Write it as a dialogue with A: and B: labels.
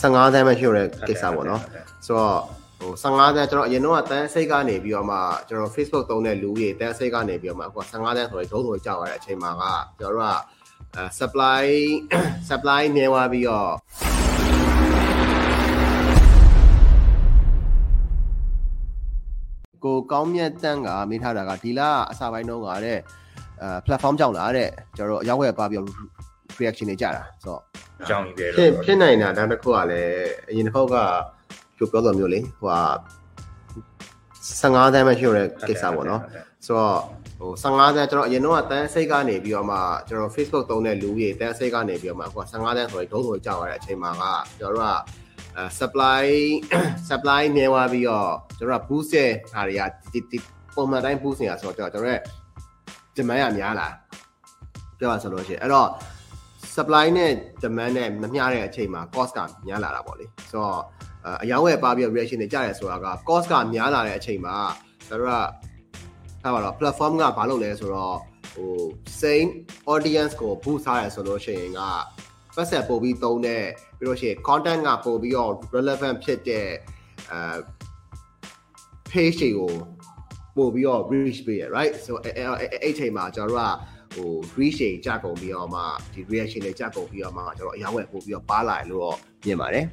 A: 15တန်းပဲရှိရတဲ့ကိစ္စပေါ့နော်ဆိုတော့ဟို15တန်းကျွန်တော်အရင်တော့တန်းစိတ်ကနေပြီးတော့မှကျွန်တော် Facebook သုံးတဲ့လူကြီးတန်းစိတ်ကနေပြီးတော့မှအခု15တန်းဆိုရင်ဒုံးဆိုကြောက်ရတဲ့အချိန်မှာကကျွန်တော်တို့ကအဲ supply supply နေသွားပြီးတော့ကိုကောင်းမြတ်တန်းကမိထားတာကဒီလအစပိုင်းတော့ကတဲ့အဲ platform ကြောင့်လားတဲ့ကျွန်တော်တို့အရောက်ဝယ်ပါပြီးတော့ reaction တွေကြတာဆိုတော့
B: အ ကြောင်းကြီးပဲ
A: ဖြစ်
B: တော့
A: ဖြစ်နိုင်တာဒါတစ်ခုကလည်းအရင်တစ်ခေါက်ကပြောပြောတော်မျိုးလေဟိုဟာ15တန်းပဲရှိရတဲ့ကိစ္စပေါ့နော်ဆိုတော့ဟို15တန်းကျွန်တော်အရင်တော့တန်းစိတ်ကနေပြီးတော့မှကျွန်တော် Facebook သုံးတဲ့လူကြီးတန်းစိတ်ကနေပြီးတော့မှအခု15တန်းဆိုရင်ဒုံးဆိုကြောက်ရတဲ့အချိန်မှာကကျွန်တော်တို့ကအဲ supply supply နေသွားပြီးတော့ကျွန်တော်က boost ရဲ့ဟာတွေကဒီဒီပုံမှန်တိုင်း boost နေတာဆိုတော့ကျွန်တော်တို့ရဲ့ demand ကများလာပြောရဆိုလို့ရှိရင်အဲ့တော့ supply နဲ့ demand နဲ့မမျှတဲ့အချိန်မှာ cost ကများလာတာပေါ့လေဆိုတော့အအယောင်းဝယ်ပါပြီးတော့ reaction တွေကြရဲဆိုတာက cost ကများလာတဲ့အချိန်မှာကျွန်တော်တို့ကထားပါတော့ platform ကဘာလုပ်လဲဆိုတော့ဟို same audience ကို boost ထားရဆိုလို့ရှိရင်ကပတ်ဆက်ပို့ပြီးသုံးတဲ့ပြီးလို့ရှိရင် content ကပို့ပြီးတော့ relevant ဖြစ်တဲ့အဲ page တွေကိုပို့ပြီးတော့ reach ပေးရ right so အဲ့အဲ့အဲ့အဲ့အချိန်မှာကျွန်တော်တို့က ဟို reach တွေကြကုန်ပြီးတော့မှဒီ reaction တွေကြကုန်ပြီးတော့မှကျွန်တော်အယောင်းဝယ်ပို့ပြီးတော့ပါလာတယ်လို့တော့မြင်ပါတယ်